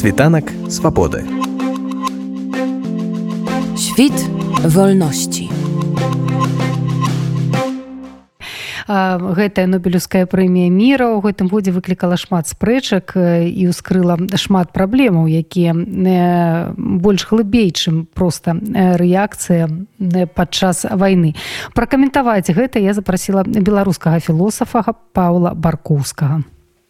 Світанак свабоды. Świt wolności. гэтая нобелевская прэмія міра ў гэтым годзе выклікала шмат спрэчак і ўскрыла шмат праблемаў якія больш глыбей чым просто рэакцыя падчас вайны пракаментаваць гэта я запрасіла беларускага філосафага паўла баркоўскага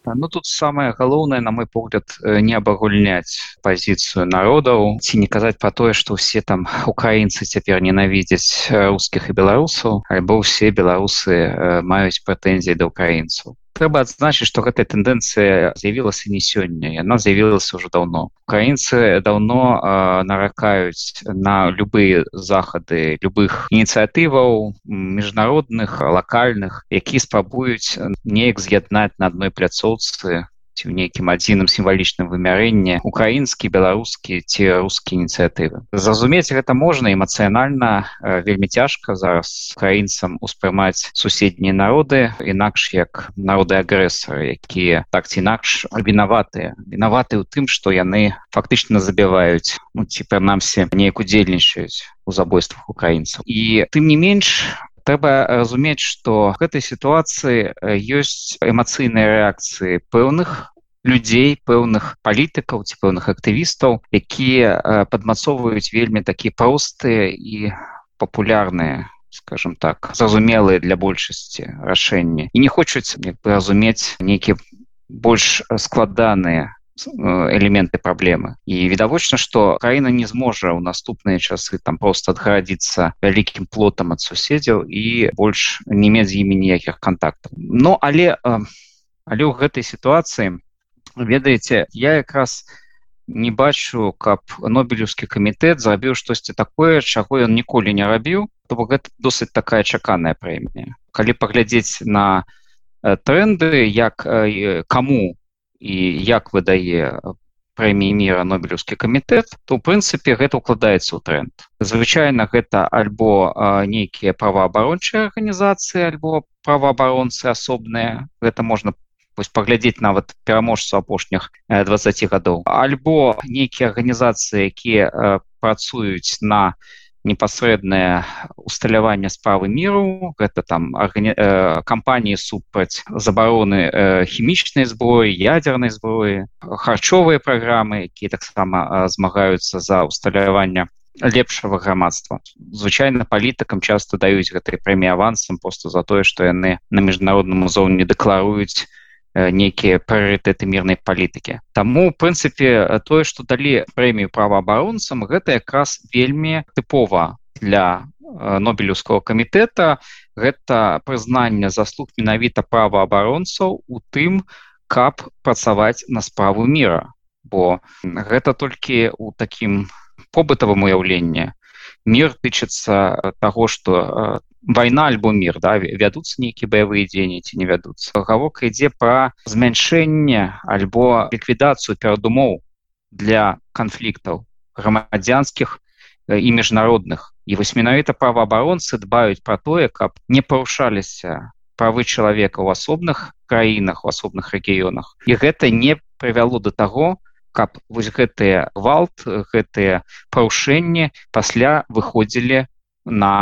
Ну тут самое галоўнае на мой погляд не абагульняць пазіцыю народаў ці не казаць про тое что все там украінцы цяпер ненавідзяць русскіх і беларусаў альбо ўсе беларусы маюць прэтэнзіі да украінцаў трэба адзначыць што гэтая тэндэнцыя з'явілася не сёння яна з'явілася ўжо даўно. Украінцы даўно э, наракаюць на любыя захады любых ініцыятываў міжнародных лакальных які спрабуюць неяк з'яднаць на адной пляцоўцы ці ў нейкім адзіным сімвалічным вымярэнні украінскі беларускі ці рускія ініцыятывы зразумець гэта можна эмацыянальна вельмі цяжка зараз украінцам успрымаць суседнія народы інакш як народы агрэсары якія так ці інакш вінаватыя. Вінаваты ў тым што яны фактычна забіваюць ну, ці прынамсі неяк удзельнічаюць у забойствах украінцаў. І тым не менш трэба разумець што гэтай сітуацыі ёсць эмацыйныя рэакцыі пэўных людзей пэўных палітыкаў ці пэўных актывістаў якія падмацоўваюць вельмі такія простыя і папулярныя скажем так зразумелыя для большасці рашэнні. І не хочуць разумець нейкія больш складаныя элементы праблемы. І відавочна что краіна не зможа ў наступныя часы там просто адгарадзіцца вялікім плотам ад суседзяў і больш не мець з імі ніякіх контактаў но але але ў гэтай сітуацыі ведаеце я якраз не бачу каб нобелевскі камітэт зрабіў штосьці такое чаго ён ніколі не рабіў то бок гэта досыць такая чаканая прэмія. Калі паглядзець на тренды як кому і як выдае прэміі міра нобелевскі камітэт то ў прынцыпе гэта укладаецца ў тренд. Звычайна гэта альбо нейкія праваабарончыя арганізацыі альбо праваабаронцы асобныя. Гэта можна вось паглядзець нават пераможцу апошніх 20 гадоў альбо нейкія арганізацыі якія працуюць на непасрэднае усталяванне справы міру гэта там аргани... кампаніі супраць забароны хімічнай зброі ядернай зброі харчовыя праграмы якія таксама змагаюцца за усталяванне лепшага грамадства звычайна палітыкам часто даюць гэтай прэмі авансам просто за тое што яны на міжнародным узоўні дэкларуюць нейкія прыоритеты мірнай палітыкі Таму прынцыпе тое што далі прэмію праваабаронцам гэта якраз вельмі тыпова для нобелевского камітэта гэта прызнанне заслуг менавіта праваабаронцаў у тым каб працаваць на справу мира бо гэта толькі у такім побытавым уяўленні мир тычыцца таго что война альбо мир да вядуцца нейкія баявыя дзеянні ці не вядуцца гаворка ідзе пра змяншэнне альбо ліквідацыю перадумоў для канфліктаў грамадзянскіх і міжнародных і вось менавіта праваабаронцы дбаюць пра тое каб не парушаліся правы чалавека ў асобных краінах у асобных рэгіёнах і гэта не прывяло до таго каб вось гэтыя гвалт гэтыя парушэнні пасля выходзілі на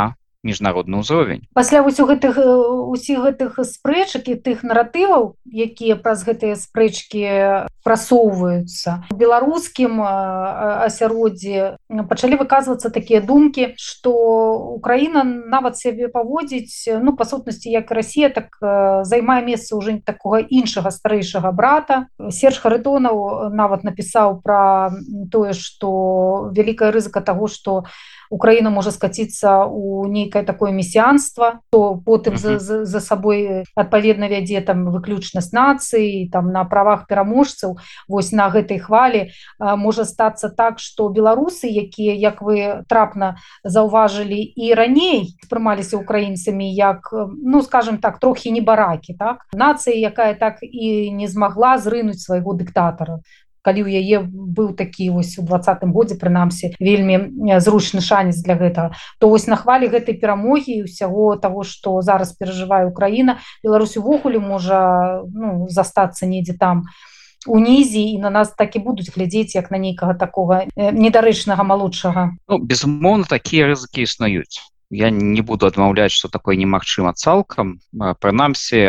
міжнародны ўзровень. Пасля вось у гэтых усіх гэтых спрэчак і тых наратываў якія праз гэтыя спрэчкі прасоўваюцца беларускім асяроддзі пачалі выказвацца такія думкі што Украіна нават сябе паводзіць ну па сутнасці як Росія так займае месца ўжо такога іншага старэйшага брата. Серж харытонаў нават напісаў пра тое што вялікая рызыка таго што у Украіна можа скаціцца ў нейкае такое месіянства то потым за, за, за сабой адпаведна вядзе там выключнасць нацыі там на правах пераможцаў вось на гэтай хвалі. Можа стацца так што беларусы якія як вы трапна заўважылі і раней прымаліся украінцамі як ну скажем так трохі не баракі так? Нацыя якая так і не змагла зрынуць свайго дыктатара калі ў яе быў такі вось у двадцатым годзе прынамсі вельмі зручны шанец для гэтага то вось на хвалі гэтай перамогі ўсяго того что зараз перажывае Украіна Беларусь увогуле можа ну, застацца недзе там унізе і на нас так і будуць глядзець як на нейкага такого недарэчнага малодшага. Ну, безумоўна такія рызыкі існуюць я не буду адмаўляць что такое немагчыма цалкам прынамсі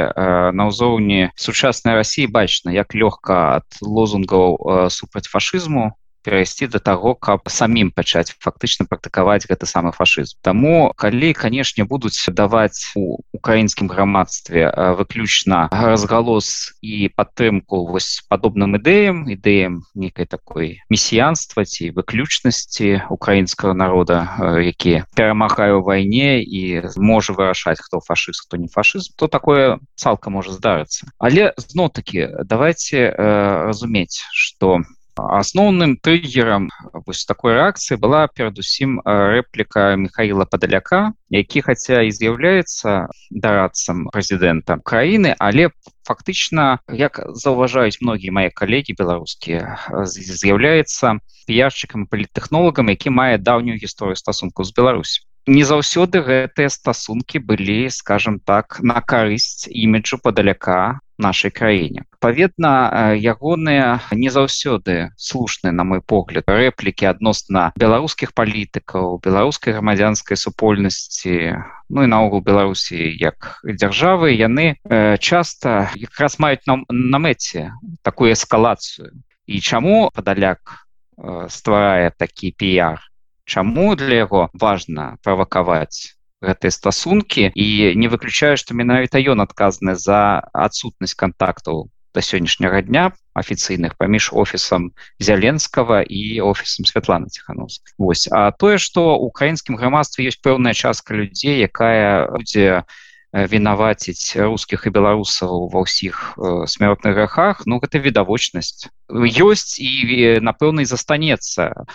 на ўзроўні сучаснай Росіі бачна як лёгка ад лозунгаў супраць фашызму перайсці до таго каб самім пачаць фактычна практыкаваць гэты самы фашызм. Таму калі канешне будуць даваць у украінскім грамадстве выключна разгалос і падтрымку вось падобным ідэям ідэям нейкай такой месіянства ці выключнасці украінскага народа які перамагаю вайне і можа вырашаць хто фашыст хто не фашызм то такое цалкам можа здарыцца. Але зно-таки давайте э, разумець что у асноўным триггером вось такой реакции была перадусім рэпліка михаила падаляка які хотя і з'яўляецца дарадцам прэзідэнта краіны але фактычна як заўважаюць многія мои калегі беларускія з'яўляецца піярчыкам політтэхнолагам які мае даўнюю гісторыю стасунку з Беларусь не заўсёды гэтыя стасункі былі скажем так на карысць іміджу падаляка нашай краіне. Паведна ягоныя не заўсёды слушны на мой погляд рэплікі адносна беларускіх палітыкаў беларускай грамадзянскай супольнасці ну і наогул беларусі як дзяржавы. Яны э, часта якраз маюць нам на мэце такую эскалацыю. І чаму падаляк э, стварае такі піяр? Чаму для яго важна правакаваць гэтыя стасункі і не выключаю што менавіта ён адказаны за адсутнасць контактаў до сённяшняга дня афіцыйных паміж офісам зяленскага і офісам Святлана ціханос Вось а тое што украінскім грамадстве ёсць пэўная частка людзей якая будзе вінаваціць рускіх і беларусаў ва ўсіх смяротных грахах ну гэта відавочнасць ёсць і напэўна застанецца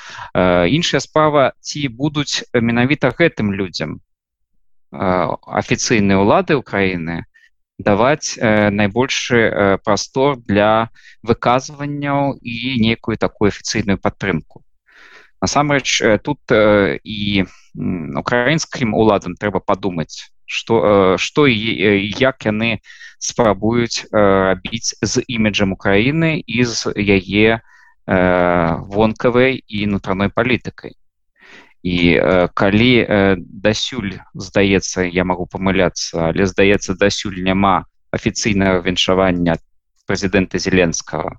іншая справа ці будуць менавіта гэтым людзям афіцыйныя ўлады Украіны даваць э, найбольшы э, прастор для выказванняў і некую такую афіцыйную падтрымку. Насамрэч э, тут і украінскім уладам трэба падумаць, што, што і як яны спрабуюць рабіць з іміджам Украіны і з яе вонкавай і нутраной палітыкай і э, калі э, дасюль здаецца я могу памыляцца але здаецца дасюль няма афіцыйнага віншавання прэзідэнта зеленскага.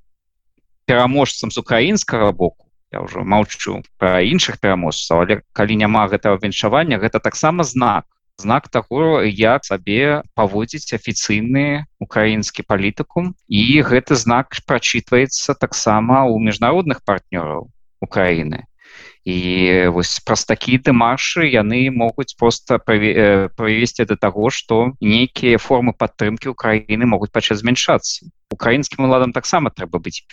Пераможцам з украінскага боку я ўжо маўчу пра іншых пераможцаў але калі няма гэтага віншавання гэта таксама знак. Знак таго як сабе паводзіць афіцыйны украінскі палітыкум і гэты знак прачытваецца таксама ў міжнародных партнёраў Украіны і вось праз такія дэмаршы яны могуць просто правесці да таго што нейкія формы падтрымкі ўкраіны могуць пачаць змяншацца. Украінскім уладам таксама трэба быць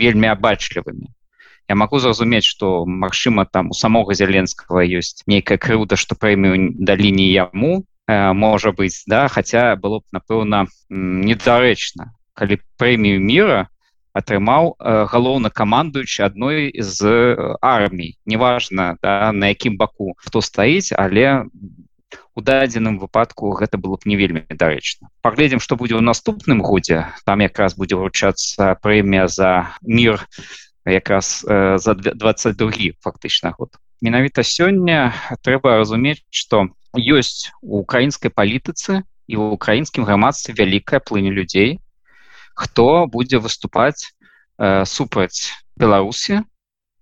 вельмі абачлівымі. Я могу зразумець что Мачыма там у самога зяленскага ёсць нейкая крыўда што прэмію далі не яму э, можа быць да хотя было б напэўна недарэчна калі прэмію мира атрымаў э, галоўнакамандуючы адной з армій. Неважна да, на якім баку хто стаіць але у дадзеным выпадку гэта было б не вельмі дарэчна паглядзім што будзе ў наступным годзе там якраз будзе вручацца прэмія за мир якраз э, за 22 фактычна год. Менавіта сёння трэба разумець што ёсць у украінскай палітыцы і ў украінскім грамадстве вялікая плынь людзей хто будзе выступаць супраць беларусі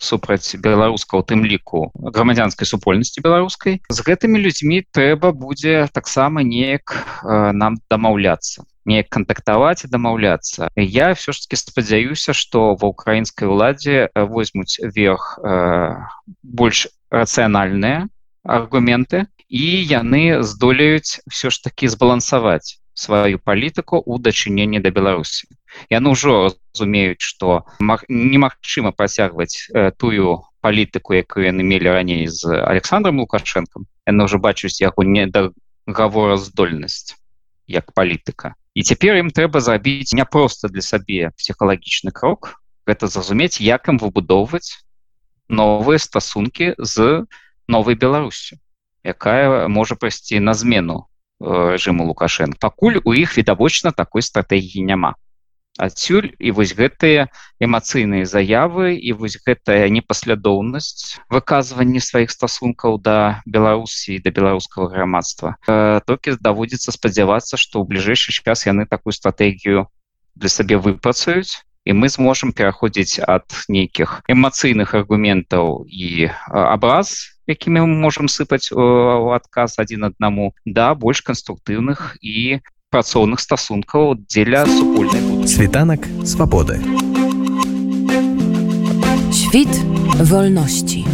супраць беларускаў тым ліку грамадзянскай супольнасці беларускай з гэтымі людзьмі трэба будзе таксама неяк э, нам дамаўляцца неяк кантактаваць і дамаўляцца. Я все ж таки спадзяюся что ва украінскай уладзе возьмуць верх э, больш рацыянальныя аргументы і яны здолеюць все ж таки збалансаваць сваю палітыку ў дачыненні да беларусі яны ўжо разумеюць што немагчыма працягваць э, тую палітыку якую яны мелі раней з александром лукашенком. Яны ўжо бачуць яго не дагавораздольнасць як палітыка і цяпер ім трэба зрабіць не проста для сабе псіхалагічны крок гэта зразумець як ім выбудоўваць новыя стасункі з новай беларусю якая можа прайсці на змену режиму лукашенко пакуль у іх відавочна такой стратегії няма адсюль і вось гэтыя эмацыйныя заявы і вось гэтая непаслядоўнасць выказванні сваіх стасункаў да беларусі да беларускага грамадства. Э, толькі даводзіцца спадзявацца што ў бліжэйшы час яны такую стратэгію для сабе выпрацуюць і мы зможам пераходзіць ад нейкіх эмацыйных аргументаў і абраз якімі мы можам сыпаць у адказ адзін аднаму да больш канструктыўных і працоўных стасункаў дзеля супольнай світанак свабоды Świt wolności.